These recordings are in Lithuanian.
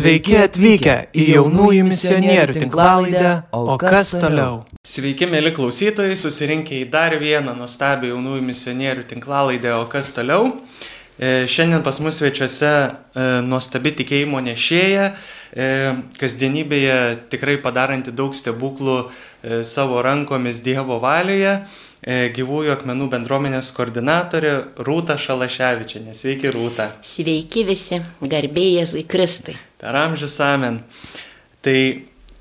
Sveiki atvykę į jaunųjų misionierių tinklalaidę, o kas toliau? Sveiki, mėly klausytojai, susirinkę į dar vieną nuostabią jaunųjų misionierių tinklalaidę, o kas toliau? E, šiandien pas mus svečiuose e, nuostabi tikėjimo nešėja, e, kasdienybėje tikrai padaranti daug stebuklų e, savo rankomis Dievo valioje, e, gyvųjų akmenų bendruomenės koordinatorė Rūta Šalaševičianė. Sveiki, Rūta. Sveiki visi, garbėjai Jėzui Kristai. Per amžius amen. Tai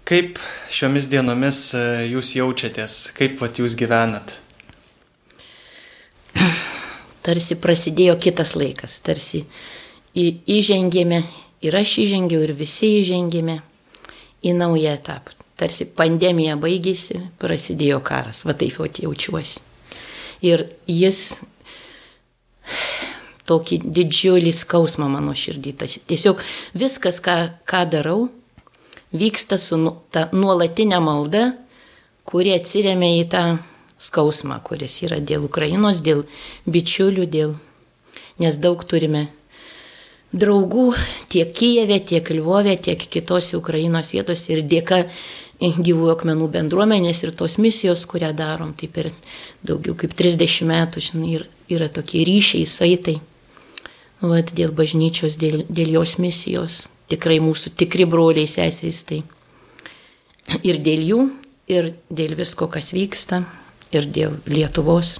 kaip šiomis dienomis e, jūs jaučiatės, kaip vat jūs gyvenat? Tarsi prasidėjo kitas laikas, tarsi į, įžengėme ir aš įžengiau ir visi įžengėme į naują etapą. Tarsi pandemija baigėsi, prasidėjo karas, va taip jau jaučiuosi. Ir jis tokį didžiulį skausmą mano širdį. Tiesiog viskas, ką, ką darau, vyksta su nu- ta nuolatinė malda, kuri atsiriamia į tą skausmą, kuris yra dėl Ukrainos, dėl bičiulių, dėl... nes daug turime draugų tiek Kijeve, tiek Lvove, tiek kitose Ukrainos vietose ir dėka gyvųjų akmenų bendruomenės ir tos misijos, kurią darom, tai per daugiau kaip 30 metų, žinai, ir, yra tokie ryšiai, saitai. Vat, dėl bažnyčios, dėl, dėl jos misijos. Tikrai mūsų tikri broliai, seserys tai. Ir dėl jų, ir dėl visko, kas vyksta, ir dėl Lietuvos.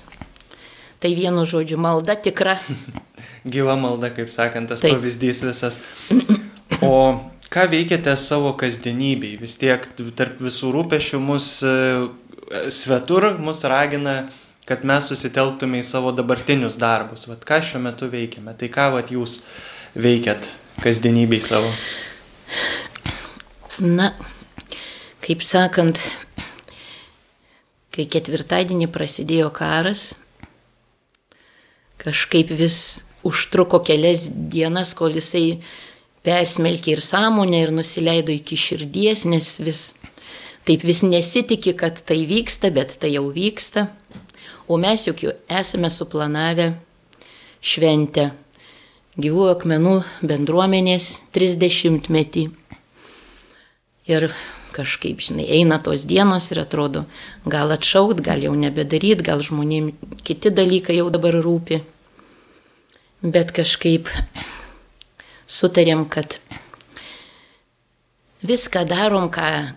Tai vienu žodžiu, malda tikra. Gyva malda, kaip sakant, tas Taip. pavyzdys visas. O ką veikiate savo kasdienybei? Vis tiek tarp visų rūpešių mus e, svetur, mus ragina, kad mes susitelktume į savo dabartinius darbus. Vat ką šiuo metu veikiame? Tai ką vat jūs veikiat kasdienybei savo? Na, kaip sakant, kai ketvirtadienį prasidėjo karas, kažkaip vis užtruko kelias dienas, kol jisai persmelkė ir sąmonę ir nusileido iki širdies, nes vis taip vis nesitikė, kad tai vyksta, bet tai jau vyksta. O mes juk jau esame suplanavę šventę gyvų akmenų bendruomenės 30 metį. Ir kažkaip, žinai, eina tos dienos ir atrodo, gal atšaukt, gal jau nebedaryt, gal žmonėm kiti dalykai jau dabar rūpi. Bet kažkaip sutarėm, kad viską darom, ką,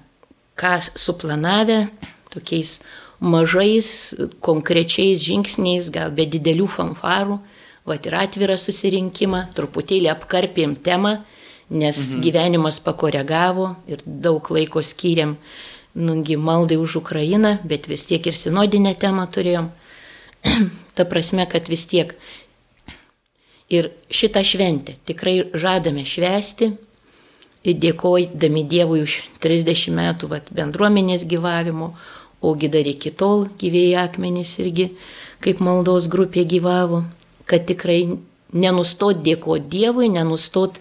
ką suplanavę, tokiais mažais, konkrečiais žingsniais, gal be didelių fanfarų, va ir atvirą susirinkimą, truputėlį apkarpėm temą, nes mhm. gyvenimas pakoregavo ir daug laiko skyrėm nungi maldai už Ukrainą, bet vis tiek ir sinodinę temą turėjom. Ta prasme, kad vis tiek ir šitą šventę tikrai žadame švęsti, dėkojami Dievui už 30 metų vat, bendruomenės gyvavimo, ogi dar iki tol gyvėjai akmenys irgi kaip maldos grupė gyvavo, kad tikrai nenustot dėkoti Dievui, nenustot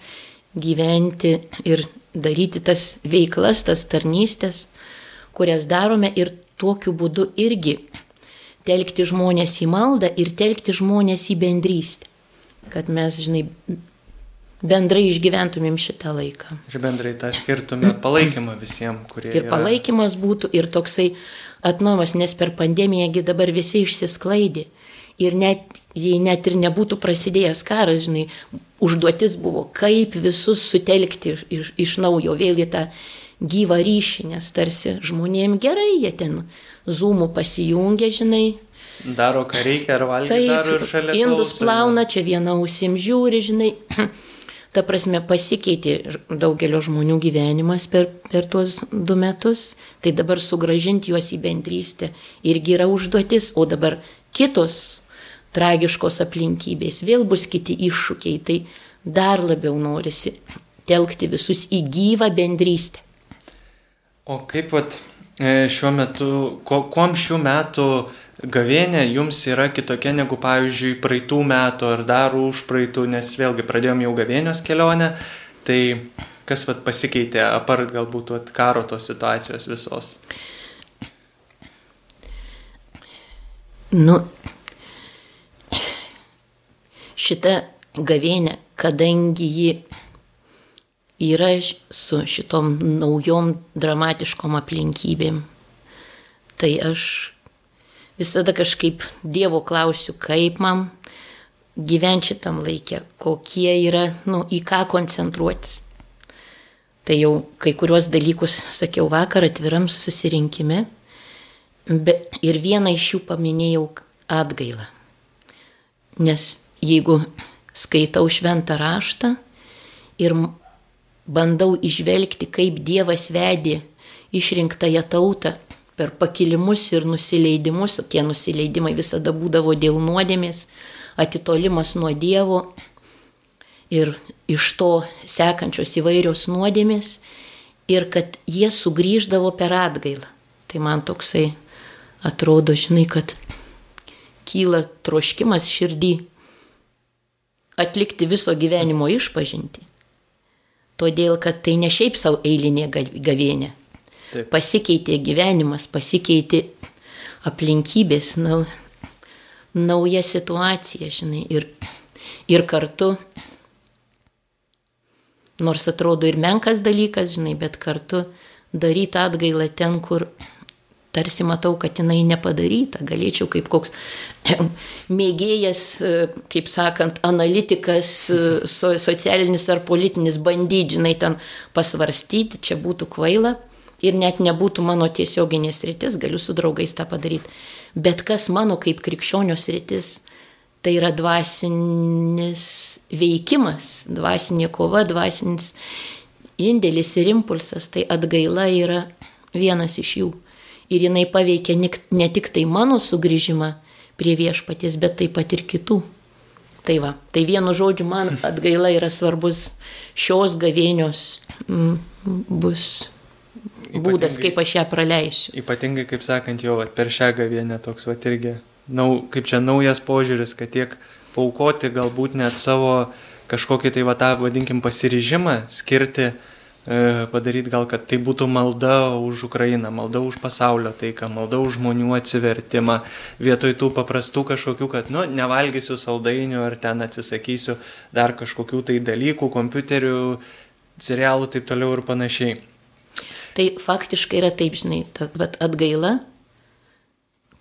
gyventi ir daryti tas veiklas, tas tarnystės, kurias darome ir tokiu būdu irgi telkti žmonės į maldą ir telkti žmonės į bendrystę, kad mes, žinai, bendrai išgyventumėm šitą laiką. Ir bendrai tą skirtume palaikymą visiems, kurie. Ir yra- palaikymas būtų ir toksai atnomas, nes per pandemijągi dabar visi išsisklaidė. Ir net, jei net ir nebūtų prasidėjęs karas, žinai, užduotis buvo, kaip visus sutelkti iš, iš, naujo vėl į tą gyvą ryšį, nes tarsi žmonėm gerai, jie ten zūmų pasijungia, žinai, Daro, ką reikia, ar valgyt daro ir Taip, šalia. indus klauso. plauna, čia viena ausim žiūri, žinai. Ta prasme, pasikeitė daugelio žmonių gyvenimas per, per tuos du metus, tai dabar sugražinti juos į bendrystę irgi yra užduotis, o dabar kitos tragiškos aplinkybės, vėl bus kiti iššūkiai, tai dar labiau norisi telkti visus į gyvą bendrystę. O kaip vat, e, šiuo metu, ko, kuom šių metų gavėnė jums yra kitokia negu, pavyzdžiui, praeitų metų ar dar už praeitų, nes vėlgi pradėjom jau gavėnios kelionę, tai kas vat, pasikeitė, apart galbūt vat, karo tos situacijos visos. Nu, šita gavėnė, kadangi ji yra su šitom naujom dramatiškom aplinkybėm. Tai aš visada kažkaip Dievo klausiu, kaip man gyventi šitam laikė, kokie yra, nu, į ką koncentruotis. Tai jau kai kuriuos dalykus sakiau vakar atviram susirinkime, bet ir vieną iš jų paminėjau atgailą. Nes jeigu skaitau šventą raštą ir bandau išvelgti, kaip Dievas vedė išrinktąją tautą per pakilimus ir nusileidimus, tie nusileidimai visada būdavo dėl nuodėmės, atitolimas nuo Dievo ir iš to sekančios įvairios nuodėmės ir kad jie sugrįždavo per atgailą. Tai man toksai atrodo, žinai, kad kyla troškimas širdį atlikti viso gyvenimo išpažinti. Todėl, kad tai ne šiaip savo eilinė gavienė. Taip. Pasikeitė gyvenimas, pasikeitė aplinkybės, nau, nauja situacija, žinai. Ir, ir kartu, nors atrodo ir menkas dalykas, žinai, bet kartu daryti atgailą ten, kur tarsi matau, kad jinai nepadaryta. Galėčiau kaip koks mėgėjas, kaip sakant, analitikas, so, socialinis ar politinis bandyti, žinai, ten pasvarstyti, čia būtų kvaila ir net nebūtų mano tiesioginės rytis, galiu su draugais tą padaryti. Bet kas mano kaip krikščionios rytis, tai yra dvasinis veikimas, dvasinė kova, dvasinis indėlis ir impulsas, tai atgaila yra vienas iš jų ir jinai paveikia ne tik tai mano sugrįžimą prie viešpaties, bet taip pat ir kitų. Tai va, tai vienu žodžiu man atgaila yra svarbus šios gavėnios m, bus būdas, kaip aš ją praleisiu. Ypatingai, kaip sakant, jau vat, per šią gavėnę toks va irgi, nau, kaip čia naujas požiūris, kad tiek paukoti galbūt net savo kažkokį tai va tą, vadinkim, pasiryžimą skirti E, padaryti gal, kad tai būtų malda už Ukrainą, malda už pasaulio taiką, malda už žmonių atsivertimą, vietoj tų paprastų kažkokių, kad, nu, nevalgysiu saldainių ar ten atsisakysiu dar kažkokių tai dalykų, kompiuterių, serialų, taip toliau ir panašiai. Tai faktiškai yra taip, žinai, ta, bet atgaila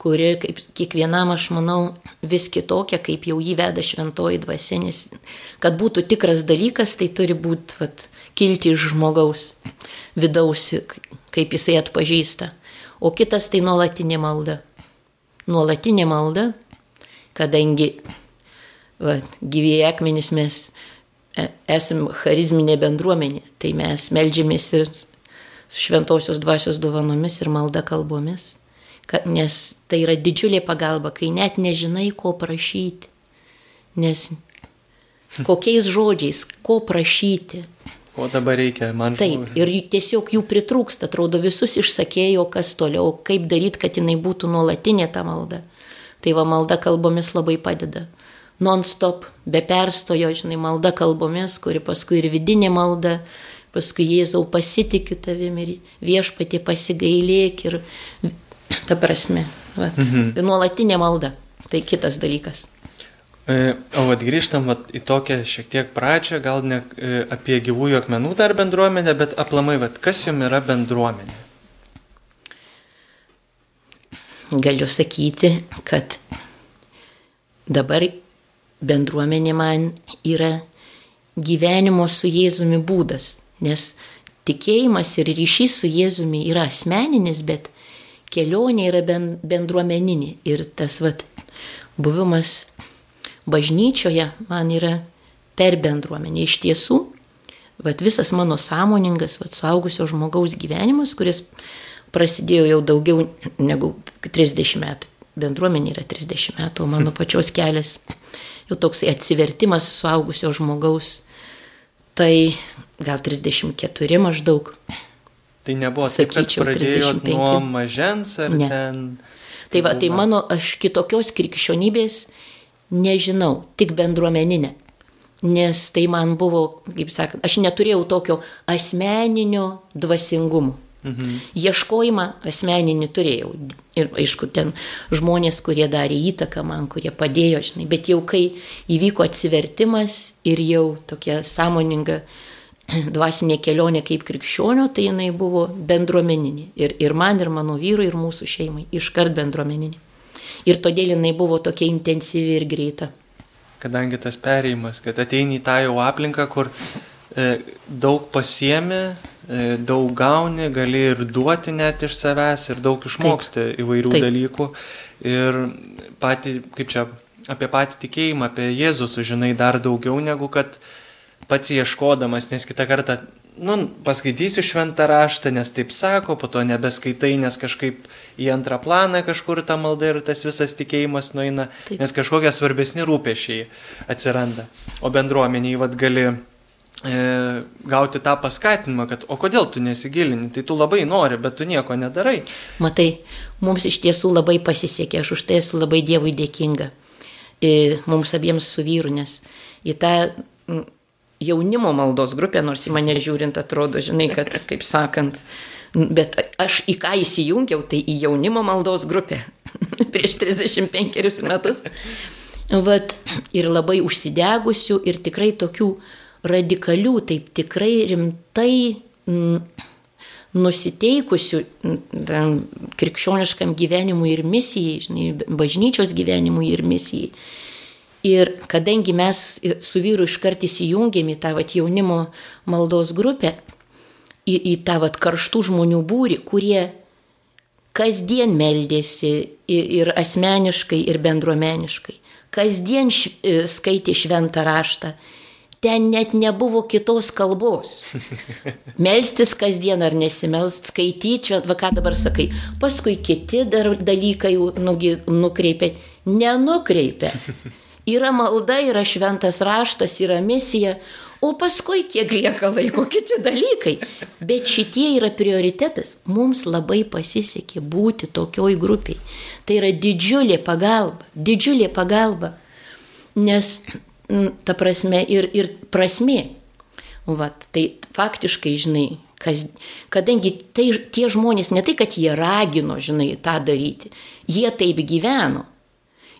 kuri, kaip kiekvienam, aš manau, vis kitokia, kaip jau jį veda šventoji dvasienis. Kad būtų tikras dalykas, tai turi būti vat, kilti iš žmogaus vidaus, kaip jisai atpažįsta. O kitas tai nuolatinė malda. Nuolatinė malda, kadangi va, gyvėjai akmenys mes e, esame charizminė bendruomenė, tai mes melžiamės ir šventosios dvasios dovanomis ir malda kalbomis nes tai yra didžiulė pagalba, kai net nežinai, ko prašyti. Nes kokiais žodžiais, ko prašyti. Ko dabar reikia, man žinau. Taip, ir tiesiog jų pritrūksta, atrodo, visus išsakėjo, kas toliau, kaip daryti, kad jinai būtų nuolatinė ta malda. Tai va malda kalbomis labai padeda. Non-stop, be perstojo, žinai, malda kalbomis, kuri paskui ir vidinė malda, paskui Jėzau pasitikiu tavimi ir viešpatė pasigailėk ir Ta prasme, vat, mhm. nuolatinė malda. Tai kitas dalykas. E, o vat grįžtam vat, į tokią šiek tiek pradžią, gal ne e, apie gyvųjų akmenų dar bendruomenę, bet aplamai, vat, kas jums yra bendruomenė? Galiu sakyti, kad dabar bendruomenė man yra gyvenimo su Jėzumi būdas, nes tikėjimas ir ryšys su Jėzumi yra asmeninis, bet kelionė yra bendruomeninė ir tas vat, buvimas bažnyčioje man yra per bendruomenę. Iš tiesų, vat, visas mano sąmoningas, vat, suaugusio žmogaus gyvenimas, kuris prasidėjo jau daugiau negu 30 metų. Bendruomenė yra 30 metų, o mano pačios kelias jau toks atsivertimas suaugusio žmogaus. Tai gal 34 maždaug. Tai nebuvo sakyčiau, taip, kad pradėjo nuo mažens ar ne. ten. Tai va, tai mano aš kitokios krikščionybės nežinau, tik bendruomeninė. Nes tai man buvo, kaip sakant, aš neturėjau tokio asmeninio dvasingumo. Mhm. Ieškojimą asmeninį turėjau. Ir aišku, ten žmonės, kurie darė įtaką man, kurie padėjo, žinai, bet jau kai įvyko atsivertimas ir jau tokia sąmoninga dvasinė kelionė kaip krikščionio, tai jinai buvo bendruomeninė. Ir, ir man, ir mano vyrui, ir mūsų šeimai. Iškart bendruomeninė. Ir todėl jinai buvo tokia intensyvi ir greita. Kadangi tas perėjimas, kad ateini į tą jau aplinką, kur e, daug pasiemi, daug gauni, gali ir duoti net iš savęs, ir daug išmoksti Taip. įvairių Taip. dalykų. Ir pati, kaip čia, apie patį tikėjimą, apie Jėzų sužinai dar daugiau negu kad pats ieškodamas, nes kitą kartą nu, paskaitysiu šventą raštą, nes taip sako, po to nebeskaitai, nes kažkaip į antrą planą kažkur ta malda ir tas visas tikėjimas nueina, taip. nes kažkokie svarbesni rūpešiai atsiranda. O bendruomeniai vad gali e, gauti tą paskatinimą, kad o kodėl tu nesigilini, tai tu labai nori, bet tu nieko nedarai. Matai, mums iš tiesų labai pasisekė, aš už tai esu labai Dievui dėkinga. E, mums abiems su vyru, nes į tą jaunimo maldos grupė, nors į mane žiūrint atrodo, žinai, kad, kaip sakant, bet aš į ką įsijungiau, tai į jaunimo maldos grupę prieš 35 metus. Vat, ir labai užsidegusių ir tikrai tokių radikalių, taip tikrai rimtai nusiteikusių krikščioniškam gyvenimui ir misijai, žinai, bažnyčios gyvenimui ir misijai. Ir kadangi mes su vyru iškart įsijungėm į tą vat, jaunimo maldos grupę, į, į tą vat, karštų žmonių būrį, kurie kasdien meldėsi ir, ir asmeniškai, ir bendruomeniškai, kasdien š, e, skaitė šventą raštą, ten net nebuvo kitos kalbos. Melstis kasdien ar nesimelst, skaityti, va ką dabar sakai, paskui kiti dar dalykai nukreipia, nenukreipia. Yra malda, yra šventas raštas, yra misija, o paskui kiek lieka laiko kiti dalykai. Bet šitie yra prioritetas. Mums labai pasisekė būti tokioj grupiai. Tai yra didžiulė pagalba, didžiulė pagalba. Nes, ta prasme, ir, ir prasme. Vat, tai faktiškai, žinai, kas, kadangi tai, tie žmonės ne tai, kad jie ragino, žinai, tą daryti, jie taip gyveno.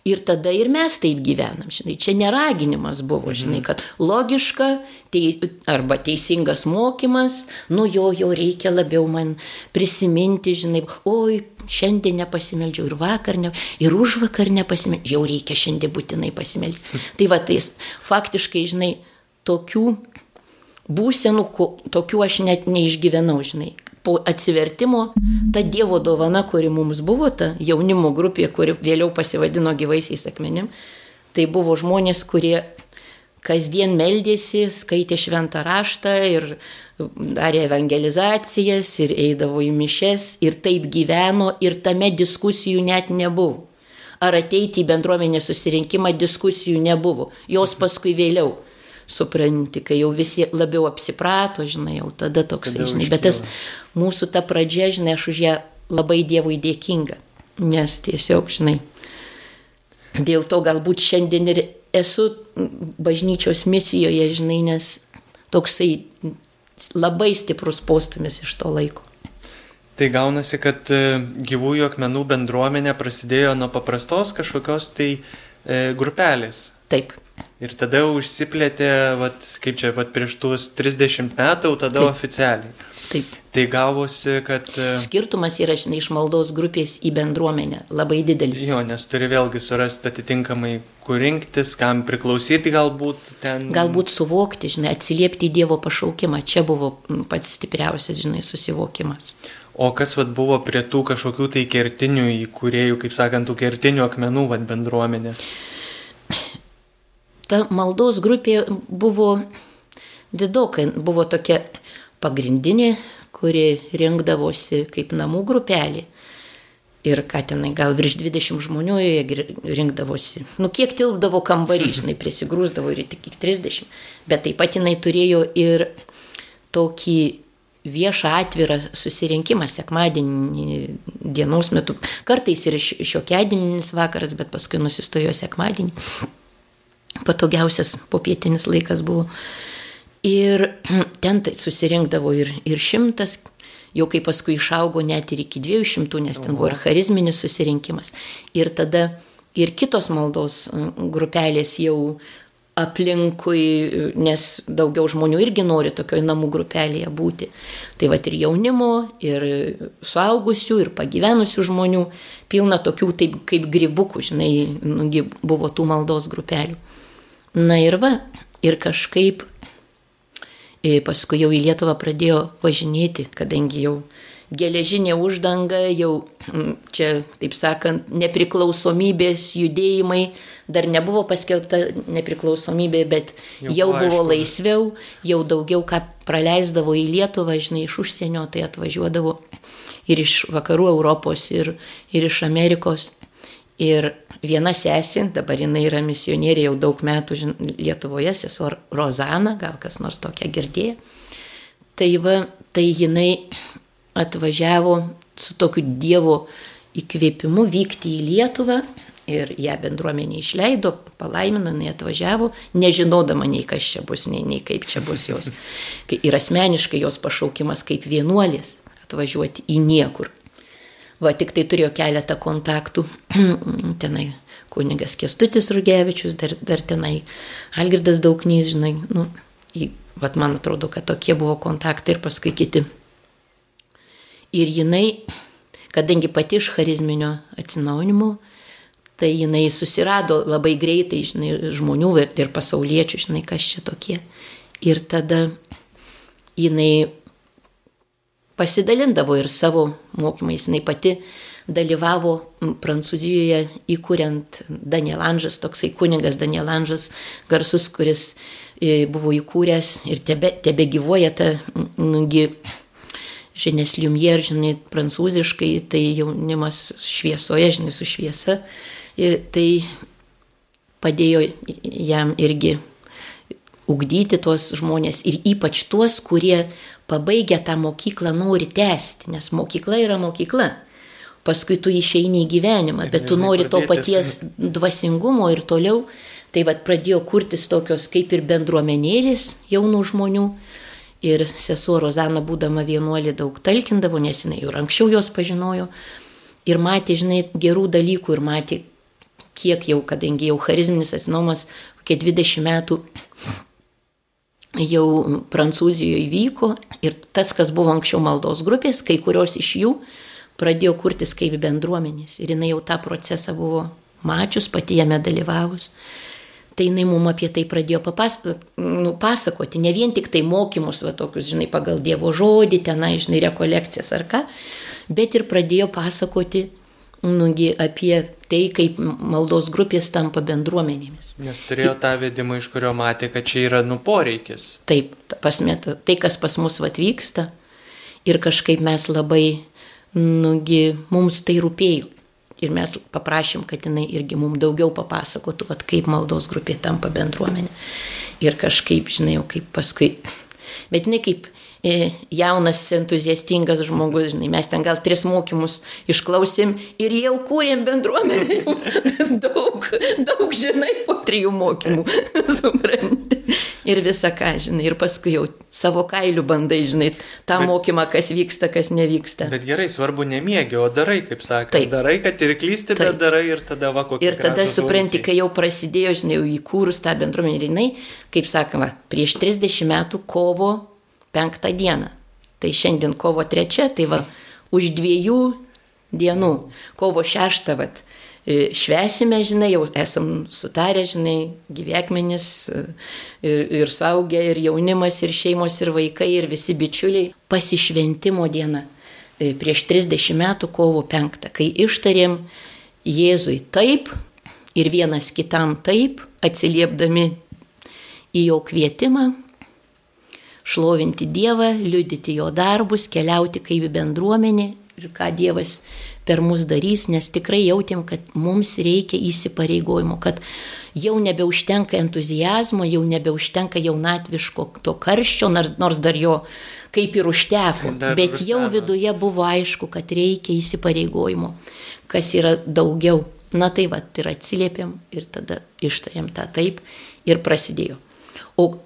Ir tada ir mes taip gyvenam, žinai, čia neraginimas buvo, žinai, mhm. kad logiška teis, arba teisingas mokymas, nu jo, jo reikia labiau man prisiminti, žinai, oi, šiandien nepasimeldžiau ir vakar, ne, ir už vakar nepasimeldžiau, jau reikia šiandien būtinai pasimelsti. Tai va, tai faktiškai, žinai, tokių būsenų, tokių aš net neišgyvenau, žinai, po atsivertimo ta Dievo dovana, kuri mums buvo, ta jaunimo grupė, kuri vėliau pasivadino gyvaisiais akmenim, tai buvo žmonės, kurie kasdien meldėsi, skaitė šventą raštą ir darė evangelizacijas ir eidavo į mišes ir taip gyveno ir tame diskusijų net nebuvo. Ar ateiti į bendruomenės susirinkimą diskusijų nebuvo, jos paskui vėliau supranti, kai jau visi labiau apsiprato, žinai, jau tada toksai, žinai, bet tas mūsų ta pradžia, žinai, aš už ją labai Dievui dėkinga, nes tiesiog, žinai, dėl to galbūt šiandien ir esu bažnyčios misijoje, žinai, nes toksai labai stiprus postumis iš to laiko. Tai gaunasi, kad e, gyvųjų akmenų bendruomenė prasidėjo nuo paprastos kažkokios tai e, grupelės. Taip. Ir tada jau išsiplėtė, vat, kaip čia, vat, prieš tuos 30 metų, tada Taip. oficialiai. Taip. Tai gavosi, kad... E, Skirtumas yra, žinai, iš maldos grupės į bendruomenę labai didelis. Jo, nes turi vėlgi surasti atitinkamai, kur rinktis, kam priklausyti galbūt ten. Galbūt suvokti, žinai, atsiliepti į Dievo pašaukimą. Čia buvo pats stipriausias, žinai, susivokimas. O kas vat, buvo prie tų kažkokių tai kertinių įkūrėjų, kaip sakant, tų kertinių akmenų vat, bendruomenės? Ta maldos grupė buvo didokai, buvo tokia pagrindinė, kuri rinkdavosi kaip namų grupelė. Ir ką tenai, gal virš 20 žmonių joje rinkdavosi. Nu, kiek tilpdavo kambarį, žinai, prisigrūzdavo ir tik 30. Bet taip pat jinai turėjo ir tokį viešą atvirą susirinkimą sekmadienį dienos metu. Kartais ir šiokiadieninis vakaras, bet paskui nusistojo sekmadienį patogiausias popietinis laikas buvo. Ir ten tai susirinkdavo ir, ir šimtas, jau kai paskui išaugo net ir iki dviejų šimtų, nes ten buvo ir charizminis susirinkimas. Ir tada ir kitos maldos grupelės jau aplinkui, nes daugiau žmonių irgi nori tokioj namų grupelėje būti. Tai va ir jaunimo, ir suaugusių, ir pagyvenusių žmonių, pilna tokių taip kaip gribukų, žinai, nugi buvo tų maldos grupelių. Na ir va, ir kažkaip e, paskui jau į Lietuvą pradėjo važinėti, kadangi jau geležinė uždanga, jau mm, čia, taip sakant, nepriklausomybės judėjimai, dar nebuvo paskelbta nepriklausomybė, bet jau, jau buvo aišku. laisviau, jau daugiau ką praleisdavo į Lietuvą, žinai, iš užsienio, tai atvažiuodavo ir iš vakarų Europos, ir, ir iš Amerikos. Ir viena sesė, dabar jinai yra misionierė jau daug metų žin, Lietuvoje, sesuo Rozana, gal kas nors tokia girdėjo. Tai va, tai jinai atvažiavo su tokiu Dievo įkvėpimu vykti į Lietuvą ir ją bendruomenė išleido, palaimino, jinai atvažiavo, nežinodama nei kas čia bus, nei, nei kaip čia bus jos. Ir asmeniškai jos pašaukimas kaip vienuolis atvažiuoti į niekur. Va, tik tai turėjo keletą kontaktų, tenai kunigas Kestutis Rugevičius, dar, dar tenai Algirdas Dauknys, žinai, nu, į, va, man atrodo, kad tokie buvo kontaktai ir paskui kiti Ir jinai, kadangi pati iš charizminio atsinaujinimo, tai jinai susirado labai greitai, žinai, žmonių ir, ir pasauliečių, žinai, kas čia tokie. Ir tada jinai pasidalindavo ir savo mokymais, jinai pati dalyvavo Prancūzijoje įkuriant Danielanžas, toksai kunigas Danielanžas, garsus, kuris e, buvo įkūręs ir tebe, tebe gyvoja ta, nugi, žinės liumier, žinai, prancūziškai, tai jaunimas šviesoje, žinai, su šviesa. Ir tai padėjo jam irgi ugdyti tuos žmonės ir ypač tuos, kurie pabaigę tą mokyklą nori tęsti, nes mokykla yra mokykla. Paskui tu išeini į gyvenimą, bet tu nori to paties dvasingumo ir toliau. Tai vad pradėjo kurtis tokios kaip ir bendruomenėlės jaunų žmonių, Ir sesuo Rozana, būdama vienuolė, daug talkindavo, nes jinai jau anksčiau jos pažinojo. Ir matė, žinai, gerų dalykų ir matė, kiek jau, kadangi jau charizminis atsinomas, kokie 20 metų jau Prancūzijoje įvyko ir tas, kas buvo anksčiau maldos grupės, kai kurios iš jų pradėjo kurtis kaip bendruomenės. Ir jinai jau tą procesą buvo mačius, pati jame dalyvavus tai jinai mum apie tai pradėjo nu, pasakoti, ne vien tik tai mokymus, va tokius, žinai, pagal Dievo žodį, tenai, žinai, rekolekcijas ar ką, bet ir pradėjo pasakoti, nugi, apie tai, kaip maldos grupės tampa bendruomenėmis. Nes turėjo tą vedimą, iš kurio matė, kad čia yra nu poreikis. Taip, pasmeta, tai, kas pas mus atvyksta ir kažkaip mes labai, nugi, mums tai rūpėjo. Ir mes paprašym, kad jinai irgi mums daugiau papasakotų, vat, kaip maldos grupė tampa bendruomenė. Ir kažkaip, žinai, jau kaip paskui. Bet jinai kaip jaunas, entuziastingas žmogus, žinai, mes ten gal tris mokymus išklausėm ir jau kūrėm bendruomenę. daug, daug, žinai, po trijų mokymų. Supranti ir visą ką, žinai, ir paskui jau savo kailių bandai, žinai, tą bet, mokymą, kas vyksta, kas nevyksta. Bet gerai, svarbu nemiegi, o darai, kaip sakai. Taip. Darai, kad ir klysti, Taip. bet darai ir tada va kokį. Ir tada supranti, kai jau prasidėjo, žinai, jau įkūrus tą bendruomenę, ir jinai, kaip sakoma, prieš 30 metų kovo 5 dieną. Tai šiandien kovo 3, tai va, už dviejų dienų, kovo 6, va, E, švesime, žinai, jau esam sutarę, žinai, gyvekmenis e, ir, ir saugę, ir jaunimas, ir šeimos, ir vaikai, ir visi bičiuliai. Pasišventimo diena e, prieš 30 metų kovo 5, kai ištarėm Jėzui taip ir vienas kitam taip, atsiliepdami į jo kvietimą, šlovinti Dievą, liudyti jo darbus, keliauti kaip bendruomenė ir ką Dievas per mus darys, nes tikrai jautėm, kad mums reikia įsipareigojimo, kad jau nebeužtenka entuzijazmo, jau nebeužtenka jaunatviško to karščio, nors, nors dar jo kaip ir užteko, dar bet rusena. jau viduje buvo aišku, kad reikia įsipareigojimo, kas yra daugiau. Na tai va, ir atsiliepėm ir tada ištarėm tą taip ir prasidėjo. O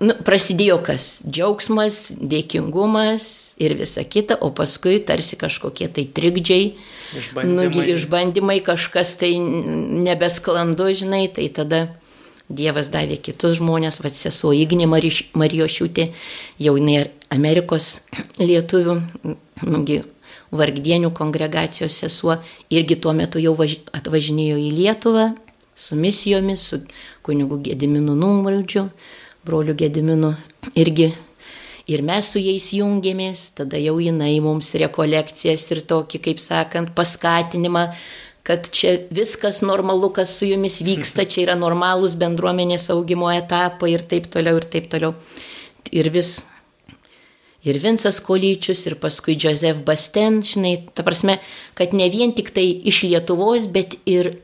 nu, prasidėjo kas - džiaugsmas, dėkingumas ir visa kita, o paskui tarsi kažkokie tai trikdžiai, išbandymai, nugi, išbandymai kažkas tai nebesklandu, žinai, tai tada Dievas davė kitus žmonės, vad sesuo Ignė Marijošiūtė, jau jinai Amerikos lietuvių, nugi, vargdienių kongregacijos sesuo, irgi tuo metu jau važ... atvažinėjo į Lietuvą su misijomis, su kunigu Gediminu Numraudžiu, broliu Gediminu irgi. Ir mes su jais jungiamės, tada jau jinai mums rekolekcijas ir tokį, kaip sakant, paskatinimą kad čia viskas normalu, kas su jumis vyksta, čia yra normalūs bendruomenės augimo etapai ir taip toliau, ir taip toliau. Ir vis. Ir Vinsas Kolyčius, ir paskui Joseph Basten, žinai, ta prasme, kad ne vien tik tai iš Lietuvos, bet ir,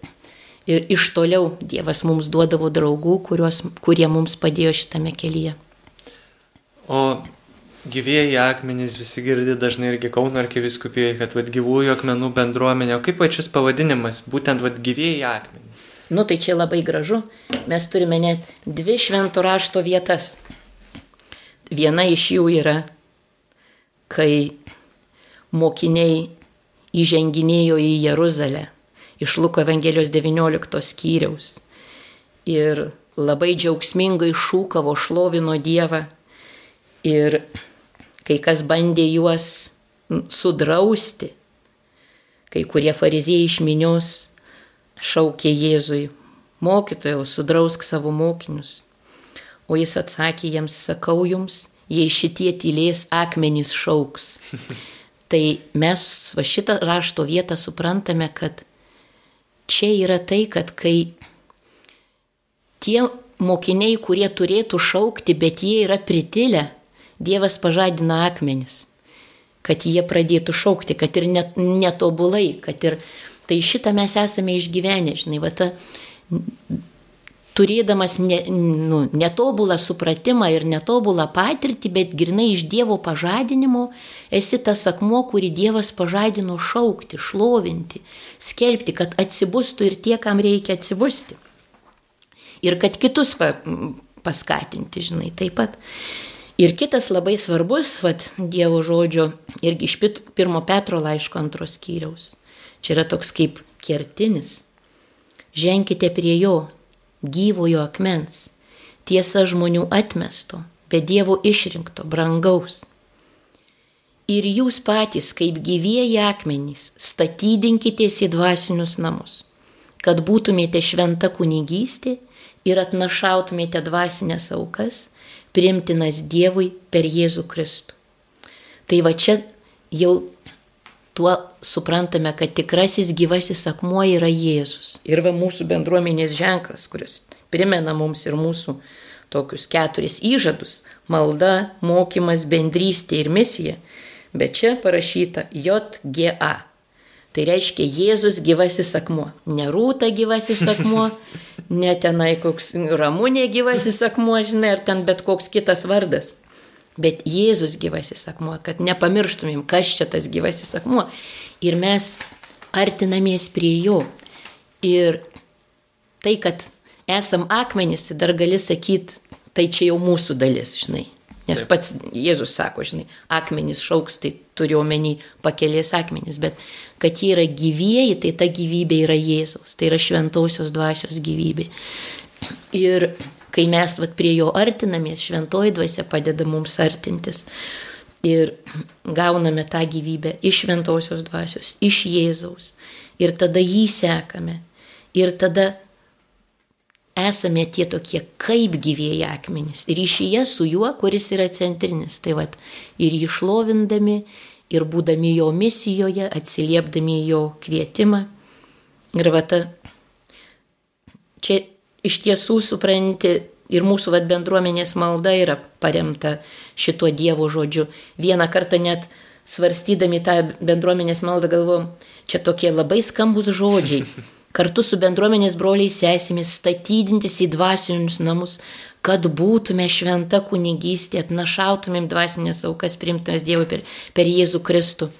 ir iš toliau Dievas mums duodavo draugų, kuriuos, kurie mums padėjo šitame kelyje. O gyvėjai akmenys visi girdi dažnai irgi Kauno arkiviskupijai, kad vad gyvųjų akmenų bendruomenė, o kaip pačias pavadinimas, būtent vad gyvėjai akmenys. Nu tai čia labai gražu, mes turime net dvi šventų rašto vietas. Viena iš jų yra, kai mokiniai įženginėjo į Jeruzalę iš Luko Evangelijos 19 skyriaus ir labai džiaugsmingai šūkavo šlovino Dievą ir kai kas bandė juos sudrausti, kai kurie fariziejai iš minios šaukė Jėzui, mokytojau, sudrausk savo mokinius. O jis atsakė jiems, sakau jums, jei šitie tylės akmenys šauks. Tai mes va šitą rašto vietą suprantame, kad čia yra tai, kad kai tie mokiniai, kurie turėtų šaukti, bet jie yra pritilę, Dievas pažadina akmenis, kad jie pradėtų šaukti, kad ir net, netobulai, kad ir tai šitą mes esame išgyvenę, žinai, va ta, turėdamas ne, nu, netobulą supratimą ir netobulą patirtį, bet grinai iš Dievo pažadinimo, esi tas akmuo, kurį Dievas pažadino šaukti, šlovinti, skelbti, kad atsibustų ir tie, kam reikia atsibusti. Ir kad kitus pa, paskatinti, žinai, taip pat. Ir kitas labai svarbus, vad, Dievo žodžio, irgi iš pirmo Petro laiško antros skyriaus. Čia yra toks kaip kertinis. Ženkite prie jo, gyvojo akmens, tiesa žmonių atmesto, bet Dievo išrinkto, brangaus. Ir jūs patys, kaip gyvieji akmenys, statydinkitės į dvasinius namus, kad būtumėte šventa kunigystė ir atnašautumėte dvasinės aukas priimtinas Dievui per Jėzų Kristų. Tai va čia jau tuo suprantame, kad tikrasis gyvasis akmuo yra Jėzus. Ir va mūsų bendruomenės ženklas, kuris primena mums ir mūsų tokius keturis įžadus - malda, mokymas, bendrystė ir misija. Bet čia parašyta JGA. Tai reiškia Jėzus gyvasis akmuo. Ne rūta gyvasis akmuo, ne tenai koks ramūnė gyvasis akmuo, žinai, ar ten bet koks kitas vardas. Bet Jėzus gyvasis akmuo, kad nepamirštumėm, kas čia tas gyvasis akmuo. Ir mes artinamės prie jo. Ir tai, kad esam akmenys, tai dar gali sakyti, tai čia jau mūsų dalis, žinai. Nes Taip. pats Jėzus sako, žinai, akmenys šauks, tai turiu omeny pakelės akmenys, bet kad jie yra gyvieji, tai ta gyvybė yra Jėzaus, tai yra šventosios dvasios gyvybė. Ir kai mes vat, prie jo artinamės, šventoji dvasia padeda mums artintis. Ir gauname tą gyvybę iš šventosios dvasios, iš Jėzaus. Ir tada jį sekame. Ir tada esame tie tokie kaip gyvėjai akmenys. Ryšyje su juo, kuris yra centrinis. Tai vad ir jį šlovindami, ir būdami jo misijoje, atsiliepdami jo kvietimą. Ir va ta, čia iš tiesų supranti, ir mūsų vad bendruomenės malda yra paremta šituo Dievo žodžiu. Vieną kartą net svarstydami tą bendruomenės maldą galvom, čia tokie labai skambus žodžiai kartu su bendruomenės broliai sesėmis statydintis į dvasinius namus, kad būtume šventa kunigystė, atnašautumėm dvasinės aukas primtinas Dievui per, per Jėzų Kristų.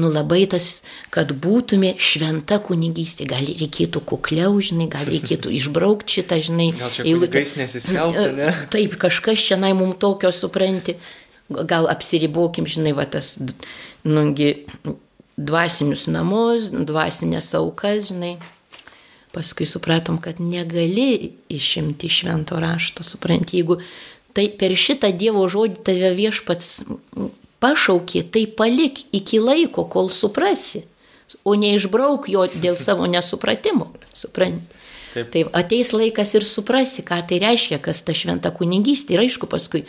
Nu labai tas, kad būtume šventa kunigystė, gal reikėtų kukliau, žinai, gal reikėtų išbraukti šitą, žinai, eilutę. Ne? Taip, kažkas čia nai mums tokio supranti, gal apsiribokim, žinai, va tas, nungi, dvasinius namus, dvasinės aukas, žinai. paskui supratom, kad negali išimti švento rašto, supranti, jeigu tai per šitą Dievo žodį tave viešpats pašaukė, tai palik iki laiko, kol suprasi, o neišbrauk jo dėl savo nesupratimo, supranti. Taip. Tai ateis laikas ir suprasi, ką tai reiškia, kas ta šventa kunigystė. Ir aišku, paskui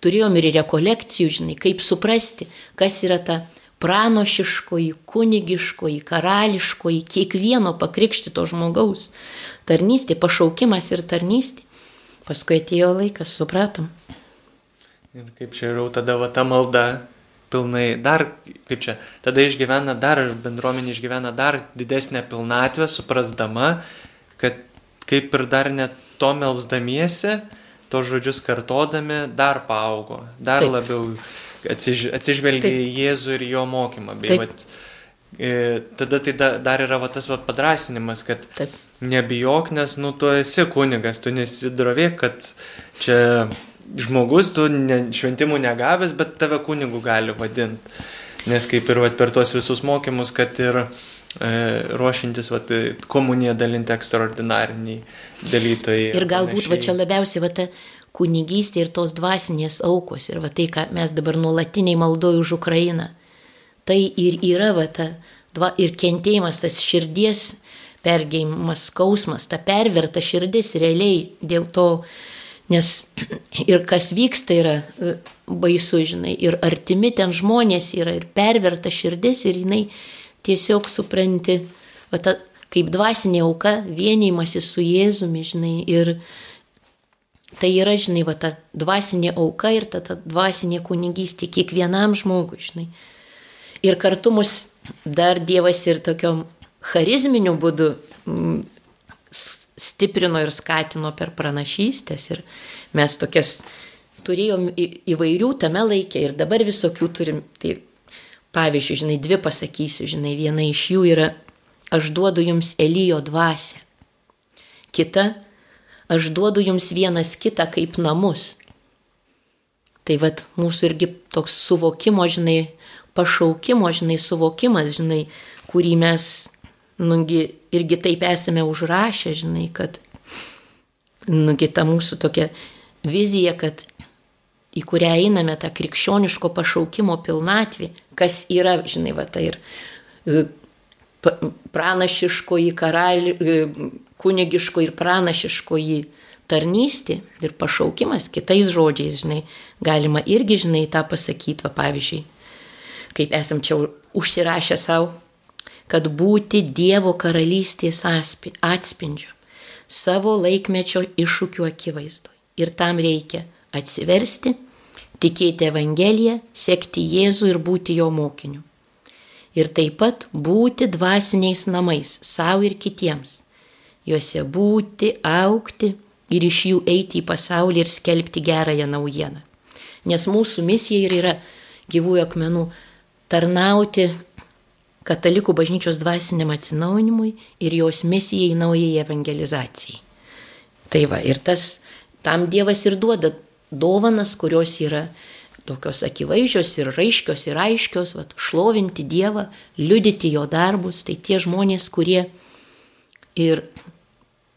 turėjom ir rekolekcijų, žinai, kaip suprasti, kas yra ta pranošiškoji, kunigiškoji, karališkoji, kiekvieno pakrikštito žmogaus tarnystė, pašaukimas ir tarnystė. Paskui atėjo laikas, supratom. Ir kaip čia jau tada va ta malda pilnai, dar, kaip čia, tada išgyvena dar, bendruomenė išgyvena dar didesnę pilnatvę, suprasdama, kad kaip ir dar net to melsdamiesi, tos žodžius kartodami, dar paaugo, dar Taip. labiau atsiž, atsižvelgia į Jėzų ir jo mokymą. Bei, vat, e, tada tai da, dar yra va, tas va, padrasinimas, kad Taip. nebijok, nes nu, tu esi kunigas, tu nesidrovėk, kad čia žmogus, tu ne, šventimų negavęs, bet tave kunigu gali vadinti. Nes kaip ir vat, per tuos visus mokymus, kad ir e, ruošintis vat, komuniją dalinti ekstraordinariniai dalytojai. Ir galbūt va čia labiausiai va ta kunigystė ir tos dvasinės aukos. Ir va tai, ką mes dabar nuolatiniai maldoju už Ukrainą. Tai ir yra va ta, dva, ir kentėjimas, tas širdies pergėjimas, skausmas, ta perverta širdis realiai dėl to, nes ir kas vyksta yra e, baisu, žinai, ir artimi ten žmonės yra, ir perverta širdis, ir jinai tiesiog supranti, va ta, kaip dvasinė auka, vienėjimasis su Jėzumi, žinai, ir, Tai yra, žinai, va ta dvasinė auka ir ta, ta dvasinė kunigystė kiekvienam žmogui, žinai. Ir kartu mus dar Dievas ir tokiom charizminiu būdu mm, stiprino ir skatino per pranašystės. Ir mes tokias turėjom įvairių tame laikė ir dabar visokių turim. Tai pavyzdžiui, žinai, dvi pasakysiu, žinai, viena iš jų yra, aš duodu jums Elijo dvasę. Kita, aš duodu jums vienas kitą kaip namus. Tai vad mūsų irgi toks suvokimo, žinai, pašaukimo, žinai, suvokimas, žinai, kurį mes, nugi, irgi taip esame užrašę, žinai, kad, nugi, ta mūsų tokia vizija, kad į kurią einame tą krikščioniško pašaukimo pilnatvį, kas yra, žinai, va tai ir e, pranašiškoji karali, e, kunigiško ir pranašiškoji tarnystė ir pašaukimas, kitais žodžiais, žinai, galima irgi, žinai, tą pasakyti, va pavyzdžiui, kaip esam čia užsirašę savo, kad būti Dievo karalystės atspindžiu savo laikmečio iššūkių akivaizdoje. Ir tam reikia atsiversti, tikėti Evangeliją, sekti Jėzų ir būti jo mokiniu. Ir taip pat būti dvasiniais namais savo ir kitiems juose būti, aukti ir iš jų eiti į pasaulį ir skelbti gerąją naujieną. Nes mūsų misija ir yra gyvųjų akmenų tarnauti katalikų bažnyčios dvasiniam atsinaujinimui ir jos misijai naujai evangelizacijai. Tai va, ir tas, tam Dievas ir duoda dovanas, kurios yra tokios akivaizdžios ir raiškios ir aiškios, va, šlovinti Dievą, liudyti jo darbus, tai tie žmonės, kurie ir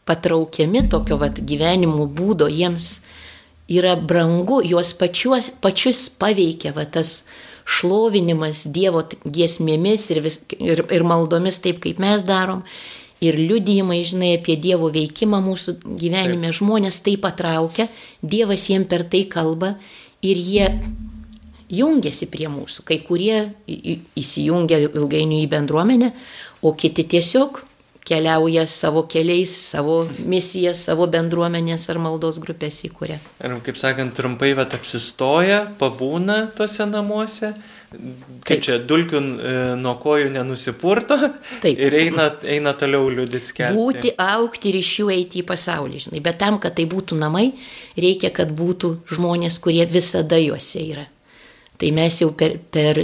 patraukiami tokio vat, gyvenimo būdo, jiems yra brangu, juos pačiuos, pačius paveikia va, tas šlovinimas Dievo giesmėmis ir, vis, ir, ir maldomis taip, kaip mes darom. Ir liudijimai, žinai, apie Dievo veikimą mūsų gyvenime taip. žmonės tai patraukia, Dievas jiem per tai kalba ir jie jungiasi prie mūsų. Kai kurie įsijungia ilgainiui į bendruomenę, o kiti tiesiog keliauja savo keliais, savo misijas, savo bendruomenės ar maldos grupės įkūrė. Ir kaip sakant, trumpai vat apsistoja, pabūna tose namuose, kaip Taip. čia dulkių e, nuo kojų nenusipurto Taip. ir eina, eina toliau liūdit skelbti. Būti, aukti ir iš jų eiti į pasaulį, žinai. Bet tam, kad tai būtų namai, reikia, kad būtų žmonės, kurie visada juose yra. Tai mes jau per, per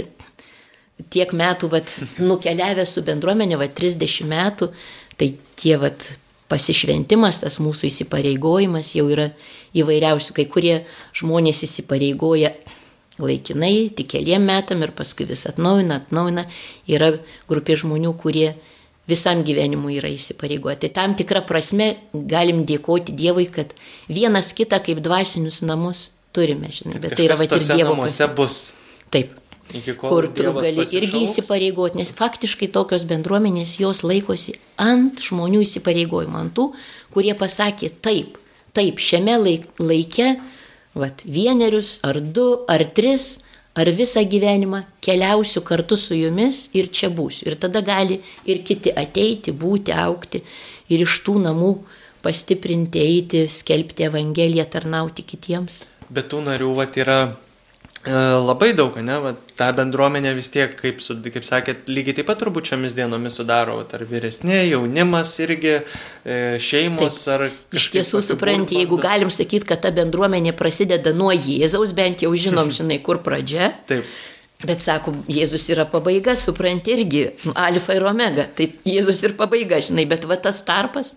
tiek metų vat, nukeliavę su bendruomenė, vat, 30 metų, tai tie vat, pasišventimas, tas mūsų įsipareigojimas jau yra įvairiausių. Kai kurie žmonės įsipareigoja laikinai, tik keliem metam ir paskui vis atnaujina, atnaujina. Yra grupė žmonių, kurie visam gyvenimui yra įsipareigoję. Tai tam tikrą prasme galim dėkoti Dievui, kad vienas kitą kaip dvasinius namus turime, žinai. Bet tai yra va ir Dievo namuose bus. Taip. Kur tu gali irgi pasišauks. įsipareigoti, nes faktiškai tokios bendruomenės jos laikosi ant žmonių įsipareigojimo, ant tų, kurie pasakė taip, taip, šiame laik, laike, vat, vienerius ar du ar tris ar visą gyvenimą keliausiu kartu su jumis ir čia būsiu. Ir tada gali ir kiti ateiti, būti, aukti ir iš tų namų pastiprinti, eiti, skelbti Evangeliją, tarnauti kitiems. Bet tų narių vat, yra labai daug, ne? Vat, ta bendruomenė vis tiek, kaip, su, kaip sakėt, lygiai taip pat turbūt šiomis dienomis sudaro, ar vyresnė, jaunimas irgi, e, šeimos, Taip. ar... Iš tiesų, supranti, jeigu galim sakyti, kad ta bendruomenė prasideda nuo Jėzaus, bent jau žinom, žinai, kur pradžia. Taip. Bet sako, Jėzus yra pabaiga, supranti irgi, nu, alfa ir omega. Tai Jėzus ir pabaiga, žinai, bet va tas tarpas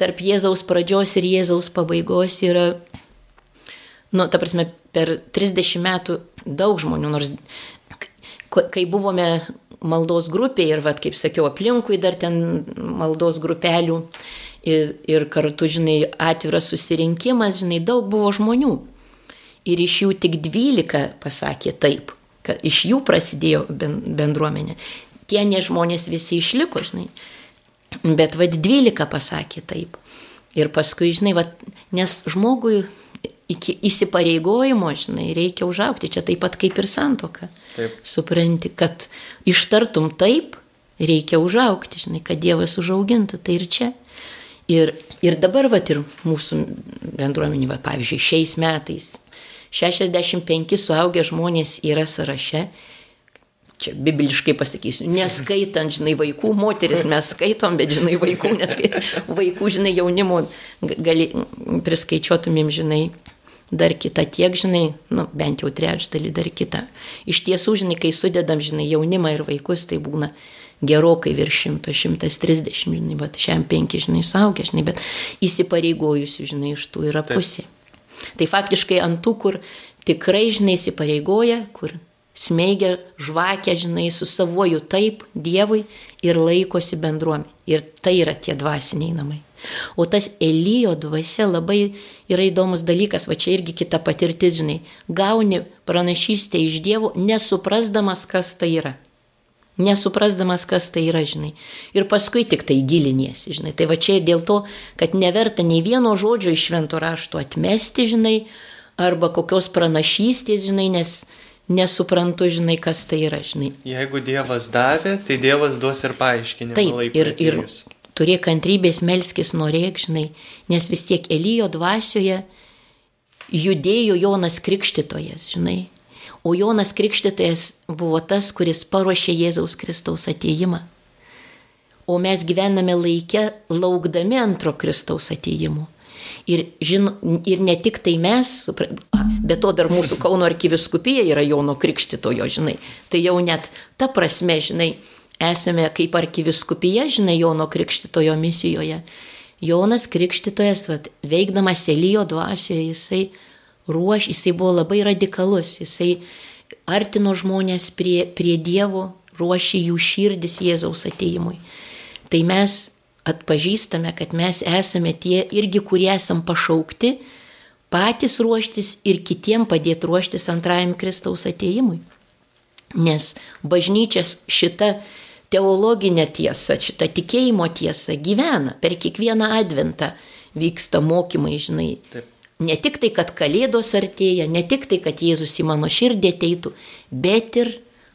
tarp Jėzaus pradžios ir Jėzaus pabaigos yra, nu, ta prasme, per 30 metų daug žmonių, nors kai buvome maldos grupėje ir, va, kaip sakiau, aplinkui dar ten maldos grupelių ir, ir kartu, žinai, atviras susirinkimas, žinai, daug buvo žmonių. Ir iš jų tik 12 pasakė taip, kad iš jų prasidėjo ben- bendruomenė. Tie ne žmonės visi išliko, žinai. Bet vad 12 pasakė taip. Ir paskui, žinai, vat, nes žmogui iki įsipareigojimo, žinai, reikia užaukti. Čia taip pat kaip ir santoka. Taip. Supranti, kad ištartum taip, reikia užaukti, žinai, kad Dievas užaugintų. Tai ir čia. Ir, ir dabar, vat, ir mūsų bendruomenė, va, pavyzdžiui, šiais metais 65 suaugę žmonės yra sąraše. Čia bibliškai pasakysiu, neskaitant, žinai, vaikų, moteris mes skaitom, bet, žinai, vaikų, neskaitant, vaikų, žinai, jaunimo, gali, priskaičiuotumėm, žinai, dar kitą tiek, žinai, nu, bent jau trečdalį dar kitą. Iš tiesų, žinai, kai sudedam, žinai, jaunimą ir vaikus, tai būna gerokai virš 100, 130, žinai, bet šiam penki, žinai, suaugę, žinai, bet įsipareigojusių, žinai, iš tų yra Taip. pusė. Tai faktiškai ant tų, kur tikrai, žinai, įsipareigoja, kur smeigia žvakę, žinai, su savoju taip Dievui ir laikosi bendruomenė. Ir tai yra tie dvasiniai namai. O tas Elijo dvasia labai yra įdomus dalykas, va čia irgi kita patirtis, žinai, gauni pranašystę iš Dievo, nesuprasdamas, kas tai yra. Nesuprasdamas, kas tai yra, žinai. Ir paskui tik tai giliniesi, žinai. Tai va čia dėl to, kad neverta nei vieno žodžio iš švento rašto atmesti, žinai, arba kokios pranašystės, žinai, nes nesuprantu, žinai, kas tai yra, žinai. Jeigu Dievas davė, tai Dievas duos ir paaiškinimą. Taip, ir, ir. Turėk kantrybės melskis norėk, žinai, nes vis tiek Elijo dvasioje judėjo Jonas Krikštytojas, žinai. O Jonas Krikštytojas buvo tas, kuris paruošė Jėzaus Kristaus ateimą. O mes gyvename laikę laukdami antro Kristaus ateimų. Ir, žin, ir ne tik tai mes, bet to dar mūsų Kauno arkiviskupija yra Jono Krikštitojo, žinai. Tai jau net ta prasme, žinai, esame kaip arkiviskupija, žinai, Jono Krikštitojo misijoje. Jonas Krikštitojas, vat, veikdamas Elijo dvasioje, jisai ruoš, jisai buvo labai radikalus, jisai artino žmonės prie, prie Dievo, ruošė jų širdis Jėzaus ateimui. Tai mes atpažįstame, kad mes esame tie irgi, kurie esam pašaukti patys ruoštis ir kitiem padėti ruoštis antrajam Kristaus ateimui. Nes bažnyčias šita teologinė tiesa, šita tikėjimo tiesa gyvena per kiekvieną adventą vyksta mokymai, žinai. Taip. Ne tik tai, kad kalėdos artėja, ne tik tai, kad Jėzus į mano širdį ateitų, bet ir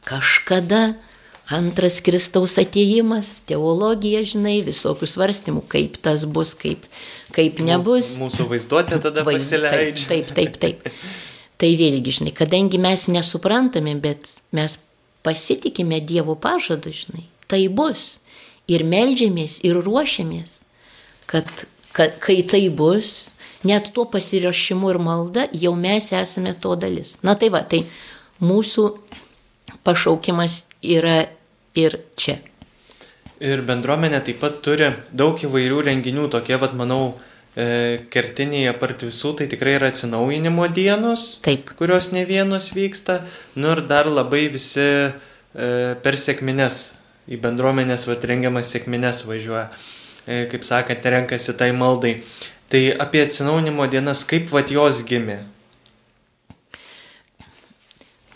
kažkada antras Kristaus ateimas, teologija, žinai, visokių svarstymų, kaip tas bus, kaip, kaip nebus. Mūsų vaizduotė tada pasileidžia. Taip, taip, taip, taip. Tai vėlgi, žinai, kadangi mes nesuprantame, bet mes pasitikime Dievo pažadu, žinai, tai bus. Ir melžiamės, ir ruošiamės, kad, kad kai tai bus, net tuo pasirašymu ir malda, jau mes esame to dalis. Na tai va, tai mūsų pašaukimas yra ir čia. Ir bendruomenė taip pat turi daug įvairių renginių, tokie, vad, manau, kertiniai apart visų, tai tikrai yra atsinaujinimo dienos, Taip. kurios ne vienos vyksta, nu ir dar labai visi e, per sėkmines į bendruomenės vat, rengiamas sėkmines važiuoja, e, kaip sakant, renkasi tai maldai. Tai apie atsinaunimo dienas, kaip vat jos gimė?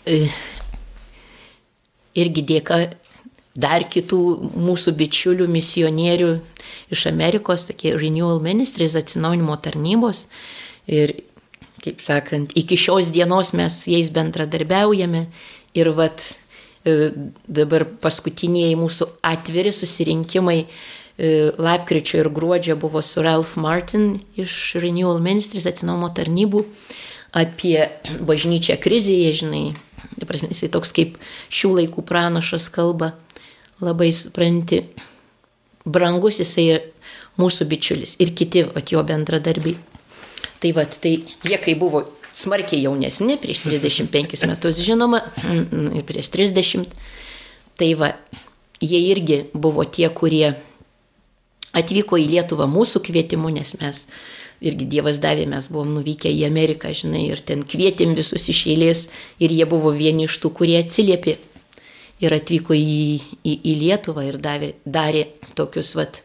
E, irgi dėka dar kitų mūsų bičiulių, misionierių iš Amerikos, tokie Renewal Ministries atsinaunimo tarnybos. Ir, kaip sakant, iki šios dienos mes jais bendradarbiaujame ir vat e, dabar paskutiniai mūsų atviri susirinkimai e, lapkričio ir gruodžio buvo su Ralph Martin iš Renewal Ministries atsinaumo tarnybų apie bažnyčią krizėje, žinai, jisai toks kaip šių laikų pranašas kalba labai supranti, brangus jisai mūsų bičiulis ir kiti vat, jo bendradarbiai. Tai vat, tai jie kai buvo smarkiai jaunesni, prieš 35 metus žinoma, ir prieš 30, tai va, jie irgi buvo tie, kurie atvyko į Lietuvą mūsų kvietimu, nes mes irgi Dievas davė, mes buvom nuvykę į Ameriką, žinai, ir ten kvietėm visus iš eilės ir jie buvo vieni iš tų, kurie atsiliepė ir atvyko į, į, į Lietuvą ir davė, darė tokius vat,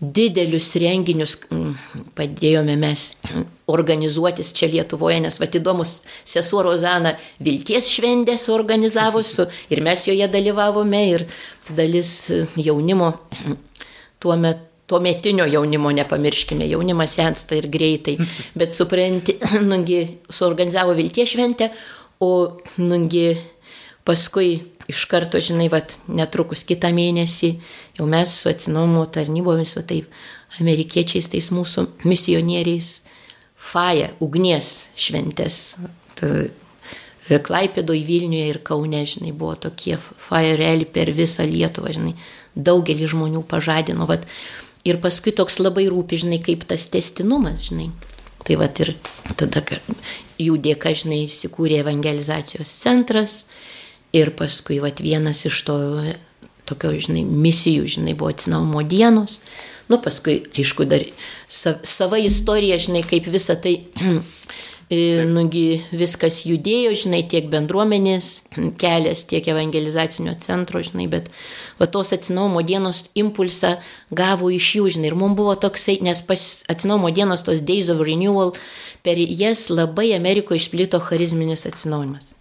didelius renginius, padėjome mes organizuotis čia Lietuvoje, nes vat įdomus sesuo Rozana Vilties šventės organizavo su ir mes joje dalyvavome ir dalis jaunimo tuo metu. Tuo metinio jaunimo nepamirškime, jaunimas sensta ir greitai, bet supranti, nugi suorganizavo Vilties šventę, o nugi paskui iš karto, žinai, vat, netrukus kitą mėnesį jau mes su atsinaumo tarnybomis, va taip, amerikiečiais, tais mūsų misionieriais, faja, ugnies šventės. Klaipėdo į Vilniuje ir Kaune, žinai, buvo tokie faja realiai per visą Lietuvą, žinai, daugelį žmonių pažadino. Vat, ir paskui toks labai rūpi, žinai, kaip tas testinumas, žinai. Tai vat ir tada jų dėka, žinai, įsikūrė evangelizacijos centras, Ir paskui vat, vienas iš to, tokio, žinai, misijų, žinai, buvo atsinaumo dienos. Nu, paskui, aišku, dar sa, sava istorija, žinai, kaip visa tai, nugi viskas judėjo, žinai, tiek bendruomenės kelias, tiek evangelizacinio centro, žinai, bet va tos atsinaumo dienos impulsą gavo iš jų, žinai, ir mums buvo toksai, nes atsinaumo dienos, tos Days of Renewal, per jas labai Amerikoje išplito charizminis atsinaujimas.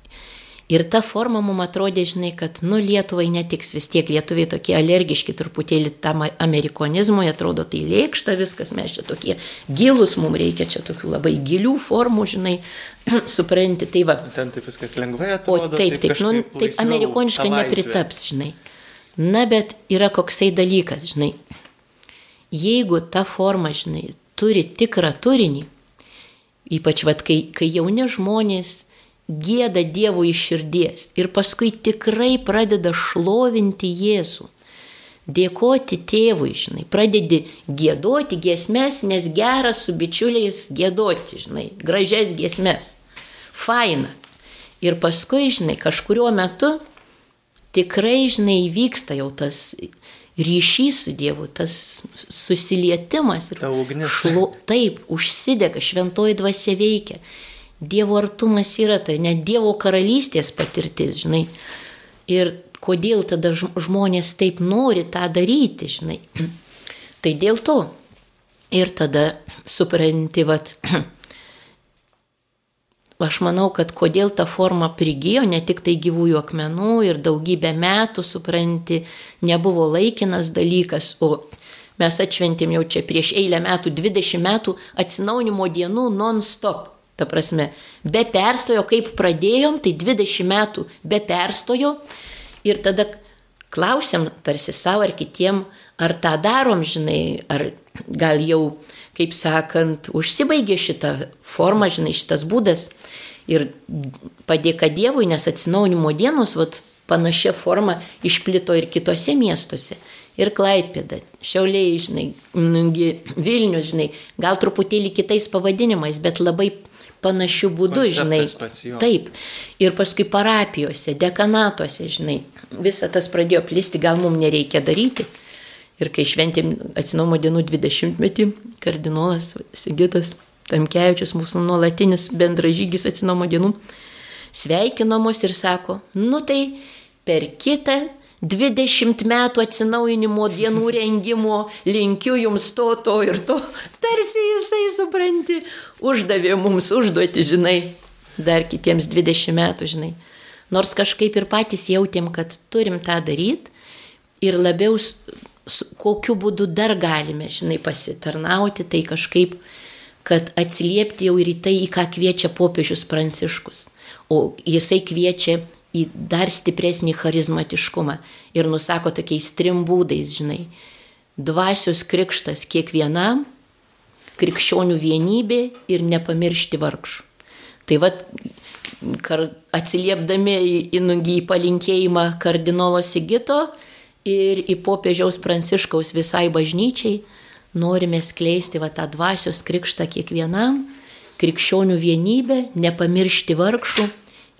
Ir ta forma mums atrodė, žinai, kad, nu, Lietuvai netiks vis tiek, lietuviai tokie alergiški truputėlį tam amerikonizmui, atrodo, tai lėkšta viskas, mes čia tokie gilus, mums reikia čia tokių labai gilių formų, žinai, supranti, tai va. Ten taip viskas lengvai atrodo. O taip, taip, taip, nu, taip amerikoniškai nepritaps, žinai. Na, bet yra koksai dalykas, žinai. Jeigu ta forma, žinai, turi tikrą turinį, ypač, vad, kai, kai jauni žmonės, gėda Dievui iš širdies ir paskui tikrai pradeda šlovinti Jėzų. Dėkoti tėvui, žinai, pradedi gėdoti giesmes, nes geras su bičiuliais gėdoti, žinai, gražias giesmes. Faina. Ir paskui, žinai, kažkurio metu tikrai, žinai, įvyksta jau tas ryšys su Dievu, tas susilietimas. Ta ugnis. Šlo, taip, užsidega, šventoji dvasia veikia. Dievo artumas yra tai net Dievo karalystės patirtis, žinai. Ir kodėl tada žmonės taip nori tą daryti, žinai. Tai dėl to. Ir tada supranti, vat, aš manau, kad kodėl ta forma prigijo, ne tik tai gyvųjų akmenų ir daugybę metų, supranti, nebuvo laikinas dalykas, o mes atšventėm jau čia prieš eilę metų, 20 metų atsinaunimo dienų non-stop. Ta prasme, be perstojo, kaip pradėjom, tai 20 metų be perstojo ir tada klausiam tarsi savo ar kitiem, ar tą darom, žinai, ar gal jau, kaip sakant, užsibaigė šitą formą, žinai, šitas būdas. Ir padėka Dievui, nes atsinaunimo dienos, vat, panašia forma išplito ir kitose miestuose. Ir Klaipėda, Šiauliai, žinai, Vilnius, žinai, gal truputėlį kitais pavadinimais, bet labai panašių būdų, žinai. Taip. Ir paskui parapijose, dekanatuose, žinai. Visa tas pradėjo plisti, gal mums nereikia daryti. Ir kai šventėm atsinaumo dienų 20-metį, kardinolas Sigitas Tamkevičius, mūsų nuolatinis bendražygis atsinaumo dienų, sveikino mus ir sako, nu tai per kitą 20 metų atsinaujinimo dienų rengimo, linkiu jums to, to ir to. Tarsi jisai, supranti, uždavė mums užduoti, žinai, dar kitiems 20 metų, žinai. Nors kažkaip ir patys jautėm, kad turim tą daryti ir labiau kokiu būdu dar galime, žinai, pasitarnauti, tai kažkaip, kad atsiliepti jau ir į tai, į ką kviečia popiežius pranciškus. O jisai kviečia į dar stipresnį charizmatiškumą ir nusako tokiais trim būdais, žinai. Dvasios krikštas kiekvienam, krikščionių vienybė ir nepamiršti vargšų. Tai vad, atsiliepdami į, į, palinkėjimą kardinolo Sigito, ir į popiežiaus pranciškaus visai bažnyčiai norime skleisti va tą dvasios krikštą kiekvienam, krikščionių vienybę, nepamiršti vargšų,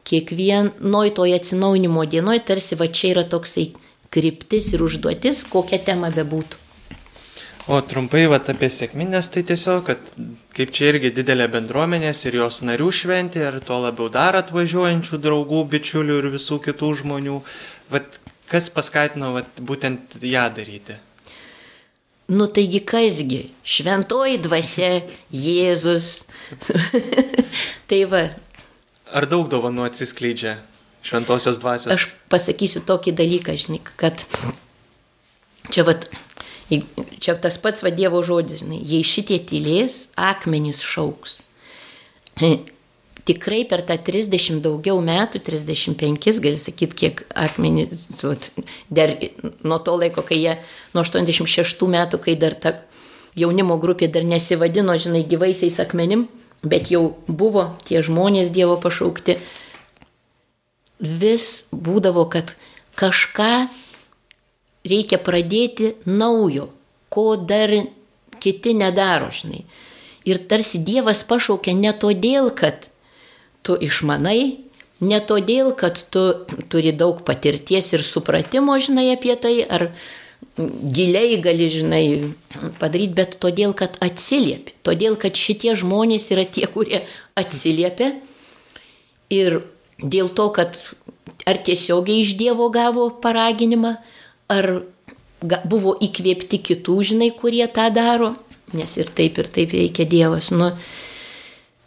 kiekvienoj toje atsinaujinimo dienoje tarsi va čia yra toksai kryptis ir užduotis, kokia tema bebūtų. O trumpai vat, apie sėkminės, tai tiesiog, kad kaip čia irgi didelė bendruomenės ir jos narių šventė, ir tuo labiau dar atvažiuojančių draugų, bičiulių ir visų kitų žmonių. Vat, Kas paskatino vat, būtent ją daryti? Nu taigi kasgi, šventoji dvasia, Jėzus. tai va. Ar daug dovanų atsiskleidžia šventosios dvasios? Aš pasakysiu tokį dalyką, žinai, kad čia, vat, čia tas pats va Dievo žodis, žinai, jei šitie tylės, akmenys šauks tikrai per tą 30 daugiau metų, 35, gali sakyti, kiek akmenys, dar nuo to laiko, kai jie, nuo 86 metų, kai dar ta jaunimo grupė dar nesivadino, žinai, gyvaisiais akmenim, bet jau buvo tie žmonės Dievo pašaukti, vis būdavo, kad kažką reikia pradėti naujo, ko dar kiti nedaro, žinai. Ir tarsi Dievas pašaukia ne todėl, kad tu išmanai, ne todėl, kad tu turi daug patirties ir supratimo, žinai, apie tai, ar giliai gali, žinai, padaryti, bet todėl, kad atsiliepi. Todėl, kad šitie žmonės yra tie, kurie atsiliepia. Ir dėl to, kad ar tiesiogiai iš Dievo gavo paraginimą, ar buvo įkvėpti kitų, žinai, kurie tą daro, nes ir taip, ir taip veikia Dievas. Nu,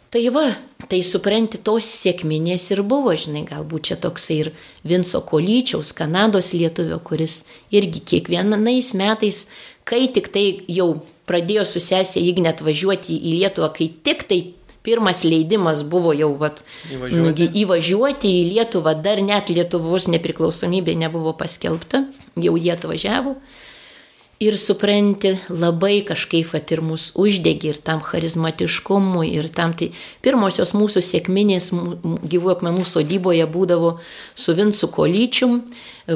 Tai va, tai supranti, tos sėkminės ir buvo, žinai, galbūt čia toksai ir Vinco Kolyčiaus, Kanados lietuvio, kuris irgi kiekvienais metais, kai tik tai jau pradėjo su sesė Ignet važiuoti į Lietuvą, kai tik tai pirmas leidimas buvo jau vat, įvažiuoti. įvažiuoti į Lietuvą, dar net Lietuvos nepriklausomybė nebuvo paskelbta, jau jie atvažiavo ir supranti labai kažkaip at ir mus uždegi ir tam charizmatiškumui ir tam tai pirmosios mūsų sėkminės gyvų akmenų sodyboje būdavo su Vincu Kolyčium,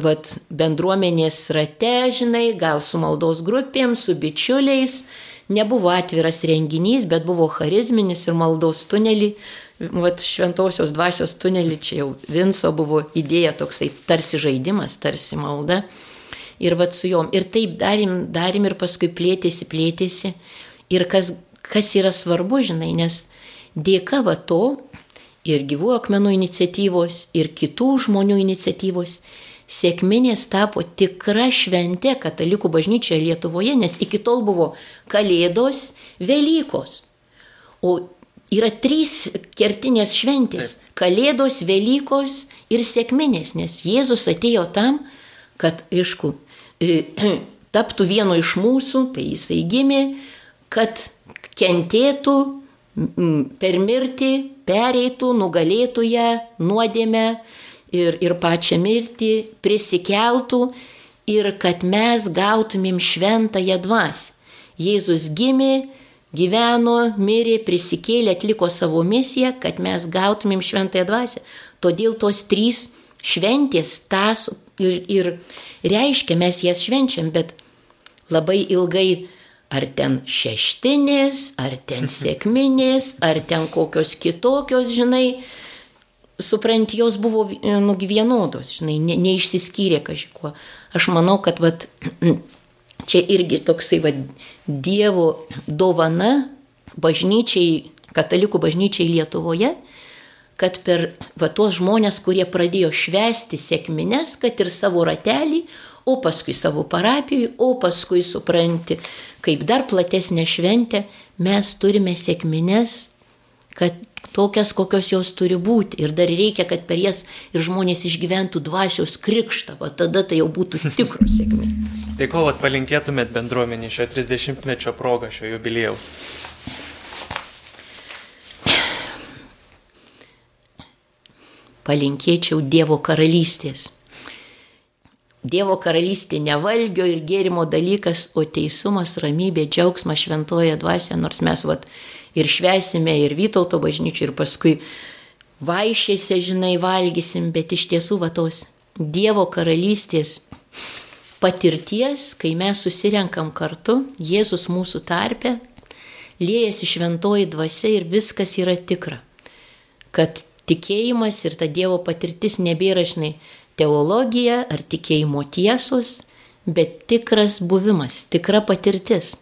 vat, bendruomenės rate, žinai, gal su maldos grupėm, su bičiuliais. Nebuvo atviras renginys, bet buvo charizminis ir maldos tunelį. Vat šventosios dvasios tunelį čia jau Vinco buvo idėja toksai tarsi žaidimas, tarsi malda ir vat su juom. Ir taip darim, darim ir paskui plėtėsi, plėtėsi. Ir kas, kas yra svarbu, žinai, nes dėka va to ir gyvų akmenų iniciatyvos, ir kitų žmonių iniciatyvos, sėkminės tapo tikra šventė katalikų bažnyčioje Lietuvoje, nes iki tol buvo Kalėdos, Velykos. O yra trys kertinės šventės - Kalėdos, Velykos ir sėkminės, nes Jėzus atėjo tam, kad, aišku, taptų vienu iš mūsų, tai jisai gimė, kad kentėtų per mirtį, pereitų, nugalėtų ją nuodėmę ir, ir pačią mirtį, prisikeltų ir kad mes gautumėm šventąją dvasę. Jėzus gimė, gyveno, mirė, prisikėlė, atliko savo misiją, kad mes gautumėm šventąją dvasę. Todėl tos trys šventės tas ir, ir reiškia, mes jas švenčiam, bet labai ilgai ar ten šeštinės, ar ten sėkminės, ar ten kokios kitokios, žinai, suprant, jos buvo nu, vienodos, žinai, ne, neišsiskyrė kažkuo. Aš manau, kad vat, čia irgi toksai vat, Dievo dovana bažnyčiai, katalikų bažnyčiai Lietuvoje, kad per va tos žmonės, kurie pradėjo švesti sėkmines, kad ir savo ratelį, o paskui savo parapijoje, o paskui supranti, kaip dar platesnė šventė, mes turime sėkmines, kad tokias, kokios jos turi būti. Ir dar reikia, kad per jas ir žmonės išgyventų dvasios krikštą, o tada tai jau būtų tikros sėkmė. Tai ko vat palinkėtumėt bendruomenį šio 30-mečio progą šio jubiliejaus? Palinkėčiau Dievo karalystės. Dievo karalystė ne valgio ir gėrimo dalykas, o teisumas, ramybė, džiaugsmas šventoje dvasioje, nors mes vat ir švesime ir Vytauto bažnyčių, ir paskui vaišėse, žinai, valgysim, bet iš tiesų va tos Dievo karalystės patirties, kai mes susirenkam kartu, Jėzus mūsų tarpe, liejasi šventoji dvasia ir viskas yra tikra. Kad tikėjimas ir ta Dievo patirtis nebėra, žinai, teologija ar tikėjimo tiesos, bet tikras buvimas, tikra patirtis.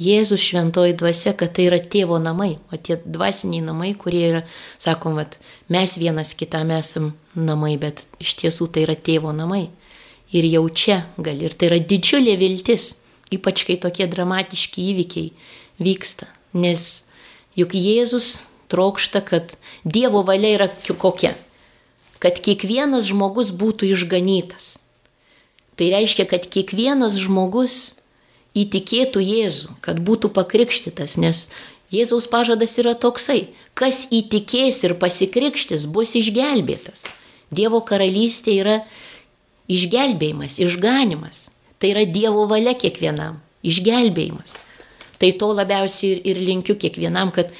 Jėzus šventoji dvasia, kad tai yra tėvo namai, o tie dvasiniai namai, kurie yra, sakom, vat, mes vienas kitam esam namai, bet iš tiesų tai yra tėvo namai. Ir jau čia gali, ir tai yra didžiulė viltis, ypač kai tokie dramatiški įvykiai vyksta. Nes juk Jėzus trokšta, kad Dievo valia yra kokia kad kiekvienas žmogus būtų išganytas. Tai reiškia, kad kiekvienas žmogus įtikėtų Jėzų, kad būtų pakrikštytas, nes Jėzaus pažadas yra toksai, kas įtikės ir pasikrikštis, bus išgelbėtas. Dievo karalystė yra išgelbėjimas, išganimas. Tai yra Dievo valia kiekvienam, išgelbėjimas. Tai to labiausiai ir, ir linkiu kiekvienam, kad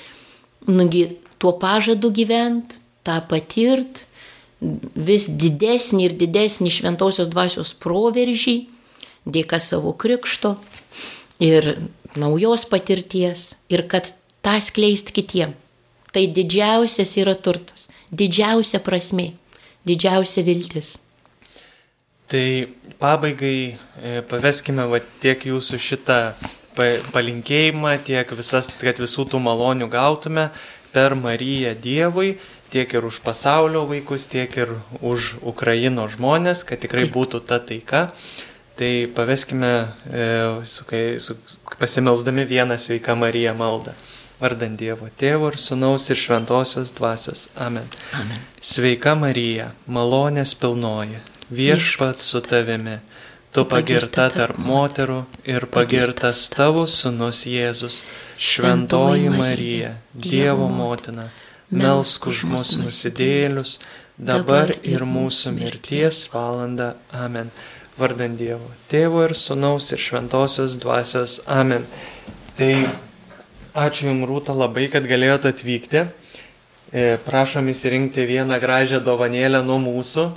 nugi, tuo pažadu gyvent, tą patirt vis didesnį ir didesnį šventosios dvasios proveržį, dėka savo krikšto ir naujos patirties ir kad tą skleist kitiem. Tai didžiausias yra turtas, didžiausia prasme, didžiausia viltis. Tai pabaigai e, paveskime va, tiek jūsų šitą palinkėjimą, tiek visas, kad visų tų malonių gautume per Mariją Dievui tiek ir už pasaulio vaikus, tiek ir už Ukraino žmonės, kad tikrai būtų ta taika. Tai paveskime e, su, su, pasimelsdami vieną sveiką Mariją maldą. Vardant Dievo Tėvo ir Sūnaus ir Šventosios Dvasios. Amen. Amen. Sveika Marija, malonės pilnoji, viešpat su tavimi. Tu pagirta tarp moterų ir pagirtas tavo Sūnus Jėzus, Šventoji Marija, Dievo motina melsk už mus nusidėlius, dabar ir mūsų mirties valanda. Amen. Vardant Dievo, Tėvo ir Sūnaus ir Šventosios Dvasios. Amen. Tai ačiū Jums, Rūta, labai, kad galėjote atvykti. E, prašom įsirinkti vieną gražią dovanėlę nuo mūsų,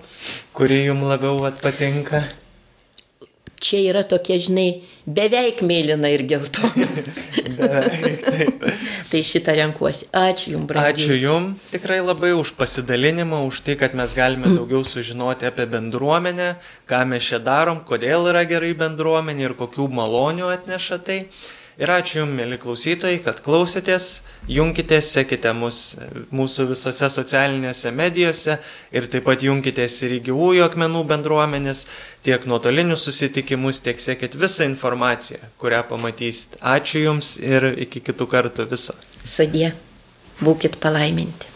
kuri Jums labiau patinka čia yra tokia, žinai, beveik mėlyna ir geltona. beveik, taip. tai šitą renkuosi. Ačiū Jums, brangiai. Ačiū Jums tikrai labai už pasidalinimą, už tai, kad mes galime daugiau sužinoti apie bendruomenę, ką mes čia darom, kodėl yra gerai bendruomenė ir kokių malonių atneša tai. Ir ačiū Jums, mėly klausytojai, kad klausėtės, junkitės, sekite mus mūsų visose socialinėse medijose ir taip pat junkitės ir į gyvųjų akmenų bendruomenės, tiek nuotolinius susitikimus, tiek sekit visą informaciją, kurią pamatysit. Ačiū Jums ir iki kitų kartų viso. Sadė, būkite palaiminti.